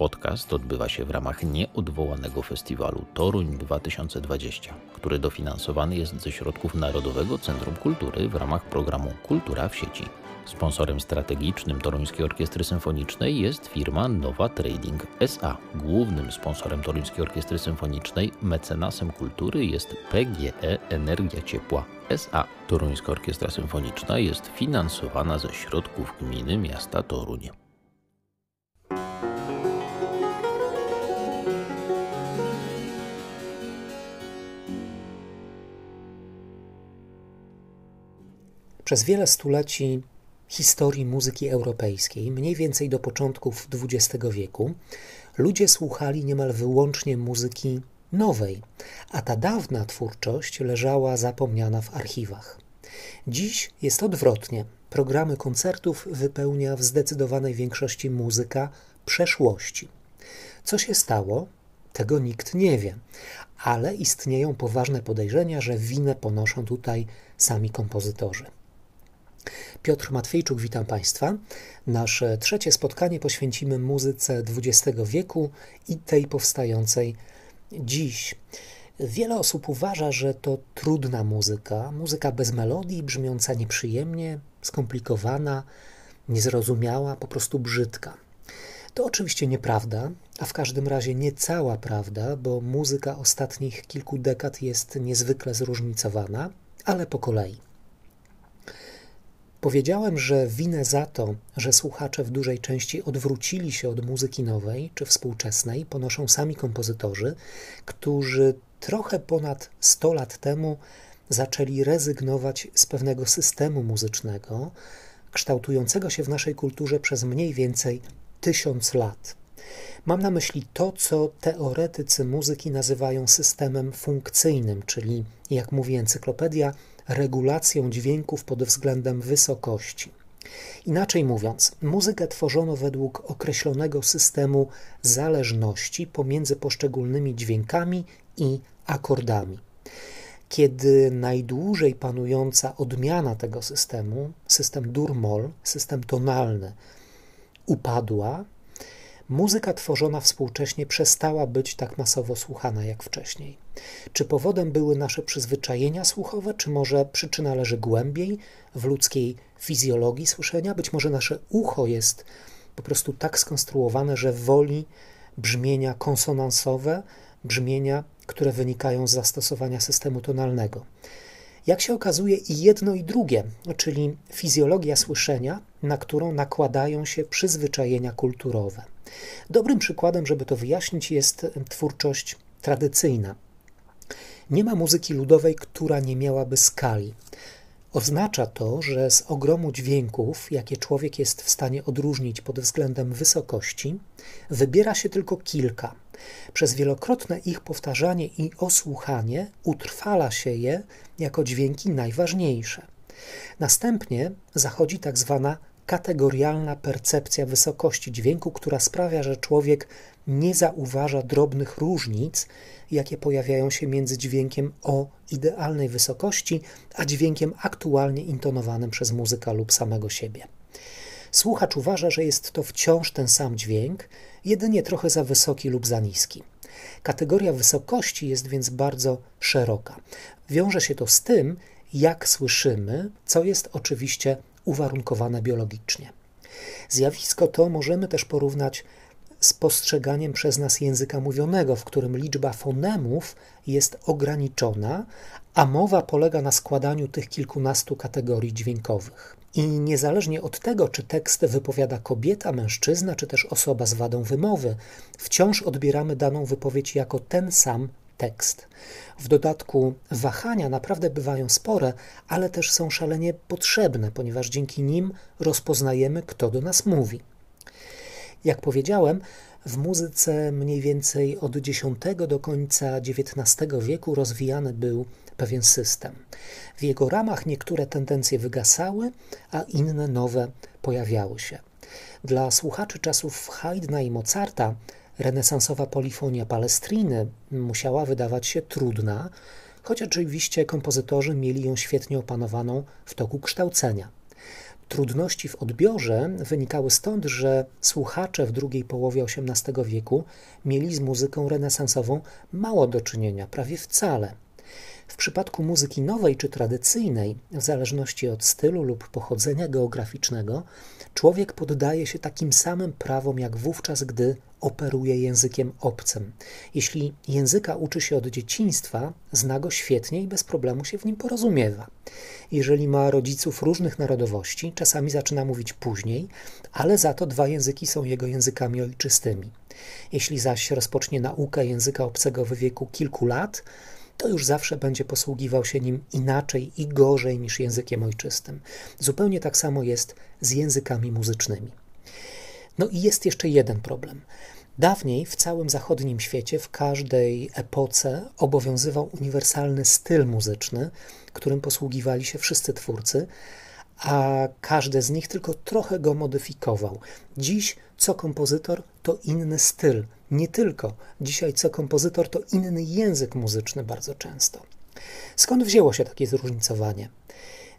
Podcast odbywa się w ramach nieodwołanego festiwalu Toruń 2020, który dofinansowany jest ze środków Narodowego Centrum Kultury w ramach programu Kultura w sieci. Sponsorem strategicznym Toruńskiej Orkiestry Symfonicznej jest firma Nowa Trading SA. Głównym sponsorem Toruńskiej Orkiestry Symfonicznej, mecenasem kultury jest PGE Energia Ciepła SA. Toruńska Orkiestra Symfoniczna jest finansowana ze środków gminy miasta Toruń. Przez wiele stuleci historii muzyki europejskiej, mniej więcej do początków XX wieku, ludzie słuchali niemal wyłącznie muzyki nowej, a ta dawna twórczość leżała zapomniana w archiwach. Dziś jest odwrotnie. Programy koncertów wypełnia w zdecydowanej większości muzyka przeszłości. Co się stało? Tego nikt nie wie, ale istnieją poważne podejrzenia, że winę ponoszą tutaj sami kompozytorzy. Piotr Matwiejczuk, witam Państwa. Nasze trzecie spotkanie poświęcimy muzyce XX wieku i tej powstającej dziś. Wiele osób uważa, że to trudna muzyka, muzyka bez melodii, brzmiąca nieprzyjemnie, skomplikowana, niezrozumiała, po prostu brzydka. To oczywiście nieprawda, a w każdym razie nie cała prawda, bo muzyka ostatnich kilku dekad jest niezwykle zróżnicowana, ale po kolei. Powiedziałem, że winę za to, że słuchacze w dużej części odwrócili się od muzyki nowej czy współczesnej, ponoszą sami kompozytorzy, którzy trochę ponad 100 lat temu zaczęli rezygnować z pewnego systemu muzycznego, kształtującego się w naszej kulturze przez mniej więcej tysiąc lat. Mam na myśli to, co teoretycy muzyki nazywają systemem funkcyjnym, czyli, jak mówi encyklopedia, regulacją dźwięków pod względem wysokości. Inaczej mówiąc, muzykę tworzono według określonego systemu zależności pomiędzy poszczególnymi dźwiękami i akordami. Kiedy najdłużej panująca odmiana tego systemu, system dur-moll, system tonalny, upadła, muzyka tworzona współcześnie przestała być tak masowo słuchana jak wcześniej. Czy powodem były nasze przyzwyczajenia słuchowe, czy może przyczyna leży głębiej w ludzkiej fizjologii słyszenia? Być może nasze ucho jest po prostu tak skonstruowane, że woli brzmienia konsonansowe, brzmienia, które wynikają z zastosowania systemu tonalnego. Jak się okazuje, i jedno, i drugie, czyli fizjologia słyszenia, na którą nakładają się przyzwyczajenia kulturowe. Dobrym przykładem, żeby to wyjaśnić, jest twórczość tradycyjna. Nie ma muzyki ludowej, która nie miałaby skali. Oznacza to, że z ogromu dźwięków, jakie człowiek jest w stanie odróżnić pod względem wysokości, wybiera się tylko kilka. Przez wielokrotne ich powtarzanie i osłuchanie utrwala się je jako dźwięki najważniejsze. Następnie zachodzi tak zwana kategorialna percepcja wysokości dźwięku, która sprawia, że człowiek nie zauważa drobnych różnic, jakie pojawiają się między dźwiękiem o idealnej wysokości, a dźwiękiem aktualnie intonowanym przez muzyka lub samego siebie. Słuchacz uważa, że jest to wciąż ten sam dźwięk, jedynie trochę za wysoki lub za niski. Kategoria wysokości jest więc bardzo szeroka. Wiąże się to z tym, jak słyszymy, co jest oczywiście uwarunkowane biologicznie. Zjawisko to możemy też porównać z postrzeganiem przez nas języka mówionego, w którym liczba fonemów jest ograniczona, a mowa polega na składaniu tych kilkunastu kategorii dźwiękowych. I niezależnie od tego, czy tekst wypowiada kobieta, mężczyzna, czy też osoba z wadą wymowy, wciąż odbieramy daną wypowiedź jako ten sam tekst. W dodatku wahania naprawdę bywają spore, ale też są szalenie potrzebne, ponieważ dzięki nim rozpoznajemy, kto do nas mówi. Jak powiedziałem, w muzyce mniej więcej od X do końca XIX wieku rozwijany był pewien system. W jego ramach niektóre tendencje wygasały, a inne nowe pojawiały się. Dla słuchaczy czasów Haydna i Mozarta renesansowa polifonia Palestriny musiała wydawać się trudna, choć oczywiście kompozytorzy mieli ją świetnie opanowaną w toku kształcenia. Trudności w odbiorze wynikały stąd, że słuchacze w drugiej połowie XVIII wieku mieli z muzyką renesansową mało do czynienia, prawie wcale. W przypadku muzyki nowej czy tradycyjnej, w zależności od stylu lub pochodzenia geograficznego, człowiek poddaje się takim samym prawom jak wówczas, gdy operuje językiem obcym. Jeśli języka uczy się od dzieciństwa, zna go świetnie i bez problemu się w nim porozumiewa. Jeżeli ma rodziców różnych narodowości, czasami zaczyna mówić później, ale za to dwa języki są jego językami ojczystymi. Jeśli zaś rozpocznie naukę języka obcego w wieku kilku lat, to już zawsze będzie posługiwał się nim inaczej i gorzej niż językiem ojczystym. Zupełnie tak samo jest z językami muzycznymi. No i jest jeszcze jeden problem. Dawniej w całym zachodnim świecie, w każdej epoce obowiązywał uniwersalny styl muzyczny, którym posługiwali się wszyscy twórcy, a każdy z nich tylko trochę go modyfikował. Dziś co kompozytor to inny styl. Nie tylko. Dzisiaj co kompozytor to inny język muzyczny bardzo często. Skąd wzięło się takie zróżnicowanie?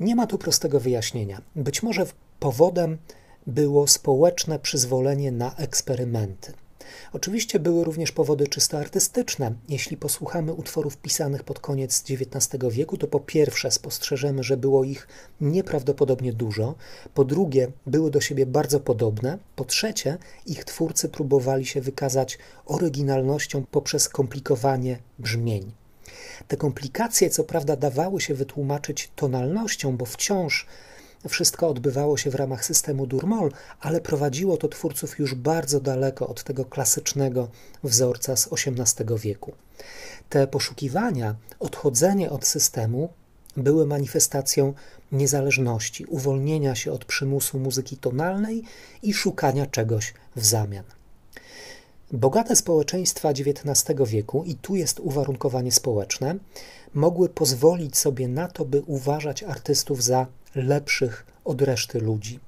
Nie ma tu prostego wyjaśnienia. Być może powodem było społeczne przyzwolenie na eksperymenty. Oczywiście były również powody czysto artystyczne. Jeśli posłuchamy utworów pisanych pod koniec XIX wieku, to po pierwsze spostrzeżemy, że było ich nieprawdopodobnie dużo, po drugie były do siebie bardzo podobne, po trzecie ich twórcy próbowali się wykazać oryginalnością poprzez komplikowanie brzmień. Te komplikacje, co prawda, dawały się wytłumaczyć tonalnością, bo wciąż wszystko odbywało się w ramach systemu Durmol, ale prowadziło to twórców już bardzo daleko od tego klasycznego wzorca z XVIII wieku. Te poszukiwania, odchodzenie od systemu były manifestacją niezależności, uwolnienia się od przymusu muzyki tonalnej i szukania czegoś w zamian. Bogate społeczeństwa XIX wieku, i tu jest uwarunkowanie społeczne, mogły pozwolić sobie na to, by uważać artystów za lepszych od reszty ludzi.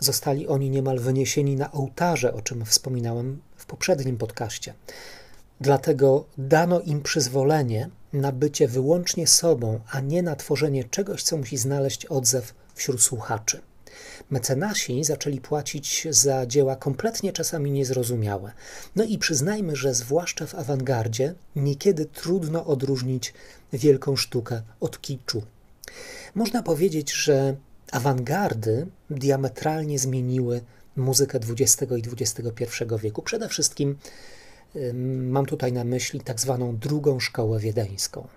Zostali oni niemal wyniesieni na ołtarze, o czym wspominałem w poprzednim podcaście. Dlatego dano im przyzwolenie na bycie wyłącznie sobą, a nie na tworzenie czegoś, co musi znaleźć odzew wśród słuchaczy. Mecenasi zaczęli płacić za dzieła kompletnie czasami niezrozumiałe. No i przyznajmy, że zwłaszcza w awangardzie niekiedy trudno odróżnić wielką sztukę od kiczu. Można powiedzieć, że awangardy diametralnie zmieniły muzykę XX i XXI wieku. Przede wszystkim mam tutaj na myśli tak zwaną drugą szkołę wiedeńską.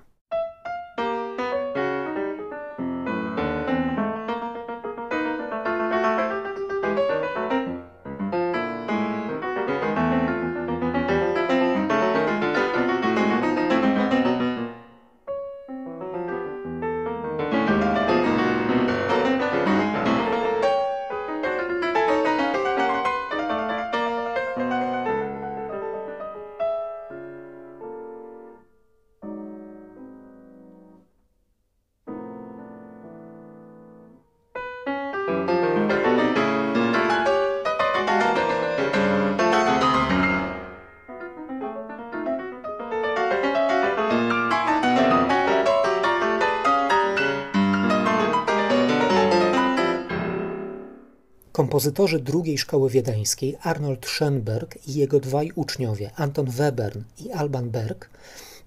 Kompozytorzy drugiej szkoły wiedeńskiej, Arnold Schoenberg i jego dwaj uczniowie, Anton Webern i Alban Berg,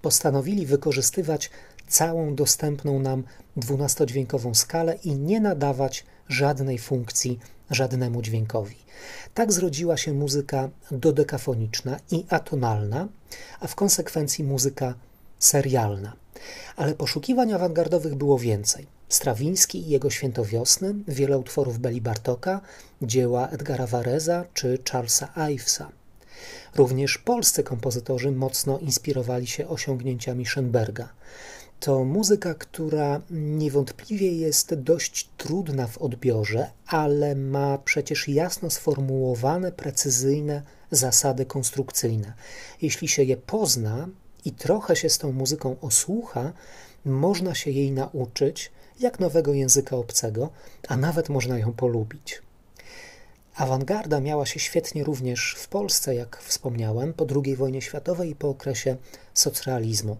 postanowili wykorzystywać całą dostępną nam dwunastodźwiękową skalę i nie nadawać żadnej funkcji żadnemu dźwiękowi. Tak zrodziła się muzyka dodekafoniczna i atonalna, a w konsekwencji muzyka serialna. Ale poszukiwań awangardowych było więcej. Strawiński i jego Świętowiosny, wiele utworów Beli Bartoka, dzieła Edgara Vareza czy Charlesa Ivesa. Również polscy kompozytorzy mocno inspirowali się osiągnięciami Schoenberga. To muzyka, która niewątpliwie jest dość trudna w odbiorze, ale ma przecież jasno sformułowane, precyzyjne zasady konstrukcyjne. Jeśli się je pozna i trochę się z tą muzyką osłucha, można się jej nauczyć jak nowego języka obcego, a nawet można ją polubić. Awangarda miała się świetnie również w Polsce, jak wspomniałem, po II wojnie światowej i po okresie socrealizmu.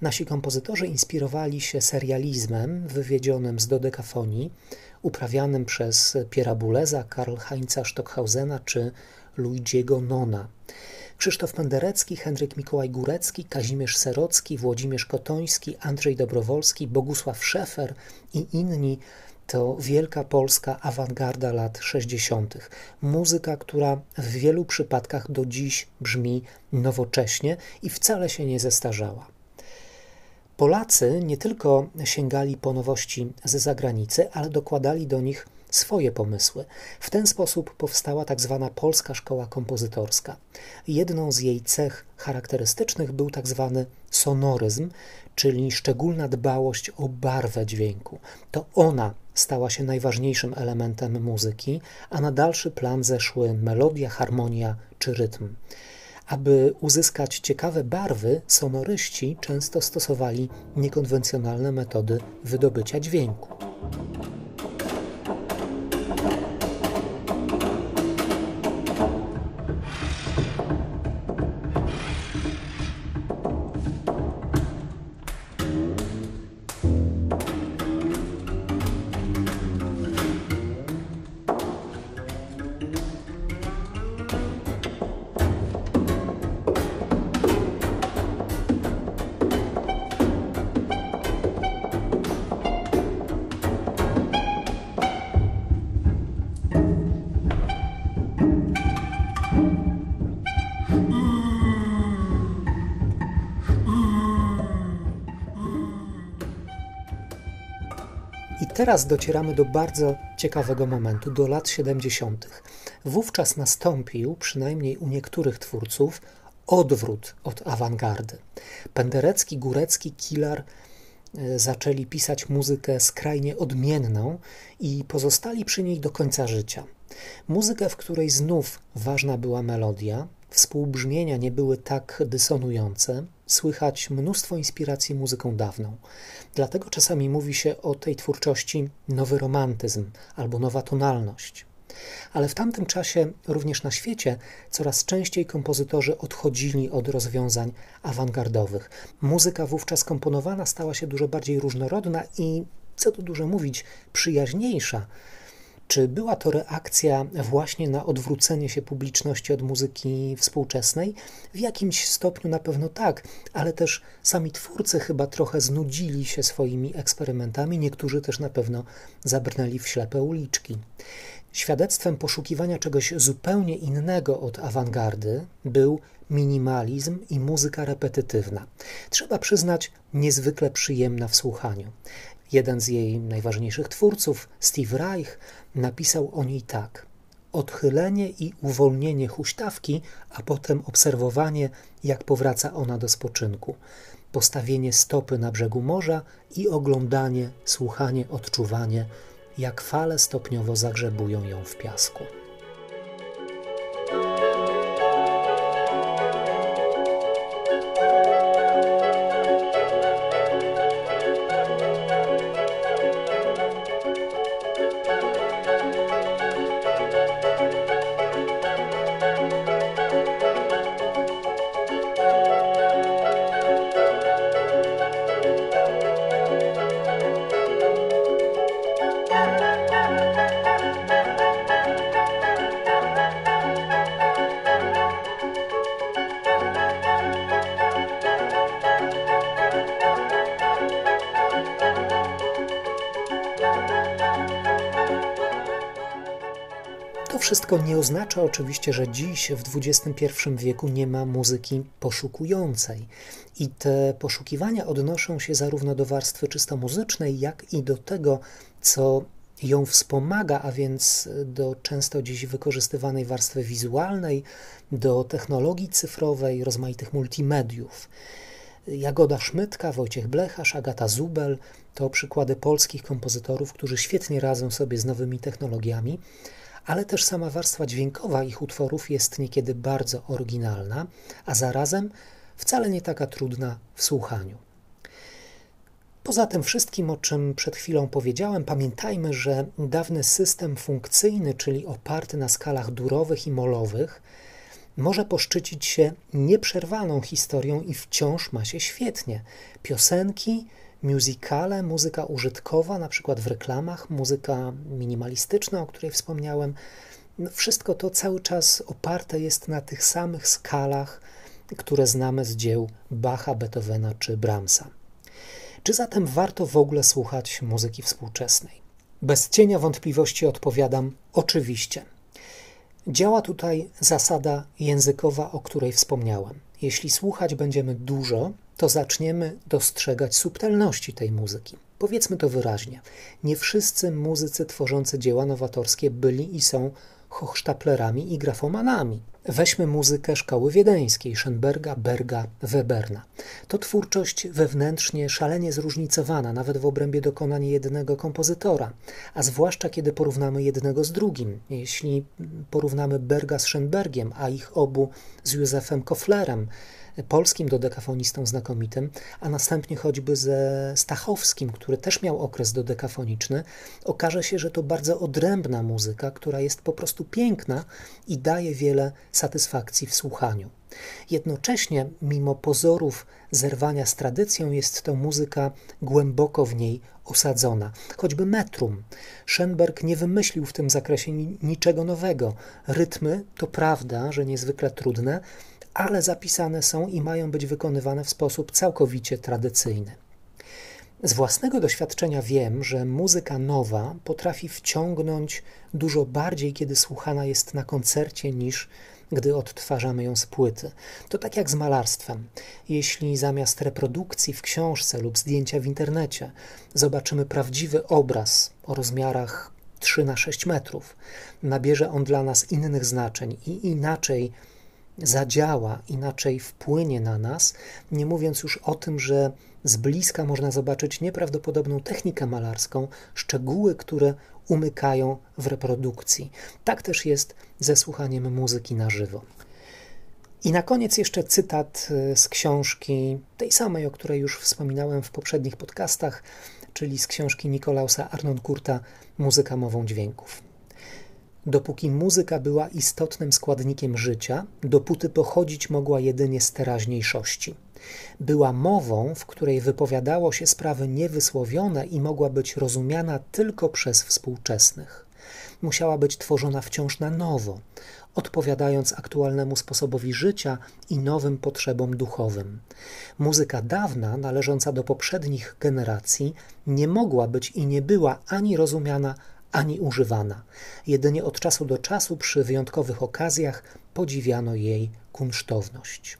Nasi kompozytorzy inspirowali się serializmem wywiedzionym z dodekafonii, uprawianym przez Piera Buleza, Karl Heinza Stockhausena czy Luigiego Nona. Krzysztof Penderecki, Henryk Mikołaj Górecki, Kazimierz Serocki, Włodzimierz Kotoński, Andrzej Dobrowolski, Bogusław Szefer i inni to wielka polska awangarda lat 60. Muzyka, która w wielu przypadkach do dziś brzmi nowocześnie i wcale się nie zestarzała. Polacy nie tylko sięgali po nowości ze zagranicy, ale dokładali do nich swoje pomysły. W ten sposób powstała tak zwana polska szkoła kompozytorska. Jedną z jej cech charakterystycznych był tak zwany sonoryzm, czyli szczególna dbałość o barwę dźwięku. To ona stała się najważniejszym elementem muzyki, a na dalszy plan zeszły melodia, harmonia czy rytm. Aby uzyskać ciekawe barwy, sonoryści często stosowali niekonwencjonalne metody wydobycia dźwięku. Teraz docieramy do bardzo ciekawego momentu, do lat 70. Wówczas nastąpił, przynajmniej u niektórych twórców, odwrót od awangardy. Penderecki, Górecki, Kilar e, zaczęli pisać muzykę skrajnie odmienną i pozostali przy niej do końca życia. Muzykę, w której znów ważna była melodia, współbrzmienia nie były tak dysonujące, słychać mnóstwo inspiracji muzyką dawną. Dlatego czasami mówi się o tej twórczości nowy romantyzm albo nowa tonalność. Ale w tamtym czasie, również na świecie, coraz częściej kompozytorzy odchodzili od rozwiązań awangardowych. Muzyka wówczas komponowana stała się dużo bardziej różnorodna i, co tu dużo mówić, przyjaźniejsza czy była to reakcja właśnie na odwrócenie się publiczności od muzyki współczesnej? W jakimś stopniu na pewno tak, ale też sami twórcy chyba trochę znudzili się swoimi eksperymentami, niektórzy też na pewno zabrnęli w ślepe uliczki. Świadectwem poszukiwania czegoś zupełnie innego od awangardy był minimalizm i muzyka repetytywna. Trzeba przyznać, niezwykle przyjemna w słuchaniu. Jeden z jej najważniejszych twórców, Steve Reich, napisał o niej tak: Odchylenie i uwolnienie huśtawki, a potem obserwowanie, jak powraca ona do spoczynku. Postawienie stopy na brzegu morza i oglądanie, słuchanie, odczuwanie, jak fale stopniowo zagrzebują ją w piasku. Wszystko nie oznacza oczywiście, że dziś w XXI wieku nie ma muzyki poszukującej. I te poszukiwania odnoszą się zarówno do warstwy czysto muzycznej, jak i do tego, co ją wspomaga, a więc do często dziś wykorzystywanej warstwy wizualnej, do technologii cyfrowej, rozmaitych multimediów. Jagoda Szmytka, Wojciech Blecharz, Agata Zubel to przykłady polskich kompozytorów, którzy świetnie radzą sobie z nowymi technologiami ale też sama warstwa dźwiękowa ich utworów jest niekiedy bardzo oryginalna, a zarazem wcale nie taka trudna w słuchaniu. Poza tym wszystkim, o czym przed chwilą powiedziałem, pamiętajmy, że dawny system funkcyjny, czyli oparty na skalach durowych i molowych, może poszczycić się nieprzerwaną historią i wciąż ma się świetnie. Piosenki musicale, muzyka użytkowa, na przykład w reklamach, muzyka minimalistyczna, o której wspomniałem. No, wszystko to cały czas oparte jest na tych samych skalach, które znamy z dzieł Bacha, Beethovena czy Brahmsa. Czy zatem warto w ogóle słuchać muzyki współczesnej? Bez cienia wątpliwości odpowiadam oczywiście. Działa tutaj zasada językowa, o której wspomniałem. Jeśli słuchać będziemy dużo, to zaczniemy dostrzegać subtelności tej muzyki. Powiedzmy to wyraźnie. Nie wszyscy muzycy tworzący dzieła nowatorskie byli i są hochsztaplerami i grafomanami. Weźmy muzykę szkoły wiedeńskiej Schönberga, Berga, Weberna. To twórczość wewnętrznie szalenie zróżnicowana, nawet w obrębie dokonań jednego kompozytora, a zwłaszcza kiedy porównamy jednego z drugim. Jeśli porównamy Berga z Schönbergiem, a ich obu z Józefem Koflerem, polskim dodekafonistą znakomitym, a następnie choćby ze Stachowskim, który też miał okres dodekafoniczny, okaże się, że to bardzo odrębna muzyka, która jest po prostu piękna i daje wiele satysfakcji w słuchaniu. Jednocześnie, mimo pozorów zerwania z tradycją, jest to muzyka głęboko w niej osadzona. Choćby metrum. Schoenberg nie wymyślił w tym zakresie niczego nowego. Rytmy, to prawda, że niezwykle trudne, ale zapisane są i mają być wykonywane w sposób całkowicie tradycyjny. Z własnego doświadczenia wiem, że muzyka nowa potrafi wciągnąć dużo bardziej, kiedy słuchana jest na koncercie, niż gdy odtwarzamy ją z płyty. To tak jak z malarstwem. Jeśli zamiast reprodukcji w książce lub zdjęcia w internecie zobaczymy prawdziwy obraz o rozmiarach 3 na 6 metrów, nabierze on dla nas innych znaczeń i inaczej zadziała, inaczej wpłynie na nas, nie mówiąc już o tym, że z bliska można zobaczyć nieprawdopodobną technikę malarską, szczegóły, które umykają w reprodukcji. Tak też jest ze słuchaniem muzyki na żywo. I na koniec jeszcze cytat y, z książki, tej samej, o której już wspominałem w poprzednich podcastach, czyli z książki Nikolausa Arnonkurta Muzyka mową dźwięków. Dopóki muzyka była istotnym składnikiem życia, dopóty pochodzić mogła jedynie z teraźniejszości. Była mową, w której wypowiadało się sprawy niewysłowione i mogła być rozumiana tylko przez współczesnych. Musiała być tworzona wciąż na nowo, odpowiadając aktualnemu sposobowi życia i nowym potrzebom duchowym. Muzyka dawna, należąca do poprzednich generacji, nie mogła być i nie była ani rozumiana, ani używana. Jedynie od czasu do czasu przy wyjątkowych okazjach podziwiano jej kunsztowność.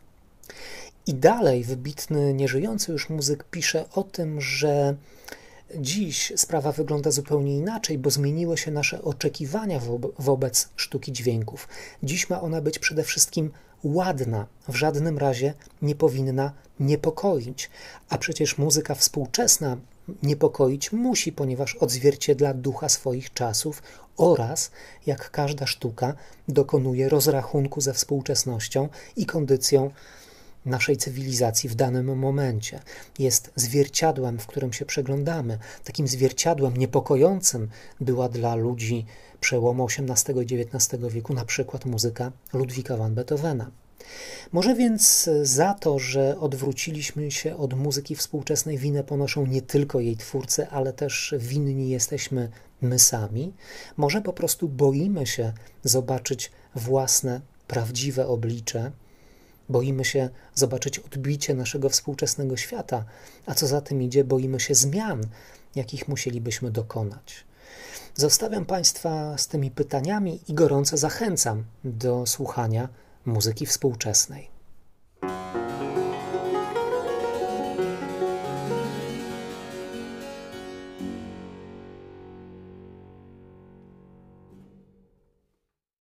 I dalej wybitny, nieżyjący już muzyk pisze o tym, że dziś sprawa wygląda zupełnie inaczej, bo zmieniły się nasze oczekiwania wo wobec sztuki dźwięków. Dziś ma ona być przede wszystkim ładna, w żadnym razie nie powinna niepokoić, a przecież muzyka współczesna niepokoić musi, ponieważ odzwierciedla ducha swoich czasów oraz, jak każda sztuka, dokonuje rozrachunku ze współczesnością i kondycją naszej cywilizacji w danym momencie. Jest zwierciadłem, w którym się przeglądamy. Takim zwierciadłem niepokojącym była dla ludzi przełomu XVIII i XIX wieku na przykład muzyka Ludwika van Beethovena. Może więc za to, że odwróciliśmy się od muzyki współczesnej, winę ponoszą nie tylko jej twórcy, ale też winni jesteśmy my sami. Może po prostu boimy się zobaczyć własne, prawdziwe oblicze, boimy się zobaczyć odbicie naszego współczesnego świata, a co za tym idzie, boimy się zmian, jakich musielibyśmy dokonać. Zostawiam Państwa z tymi pytaniami i gorąco zachęcam do słuchania muzyki współczesnej.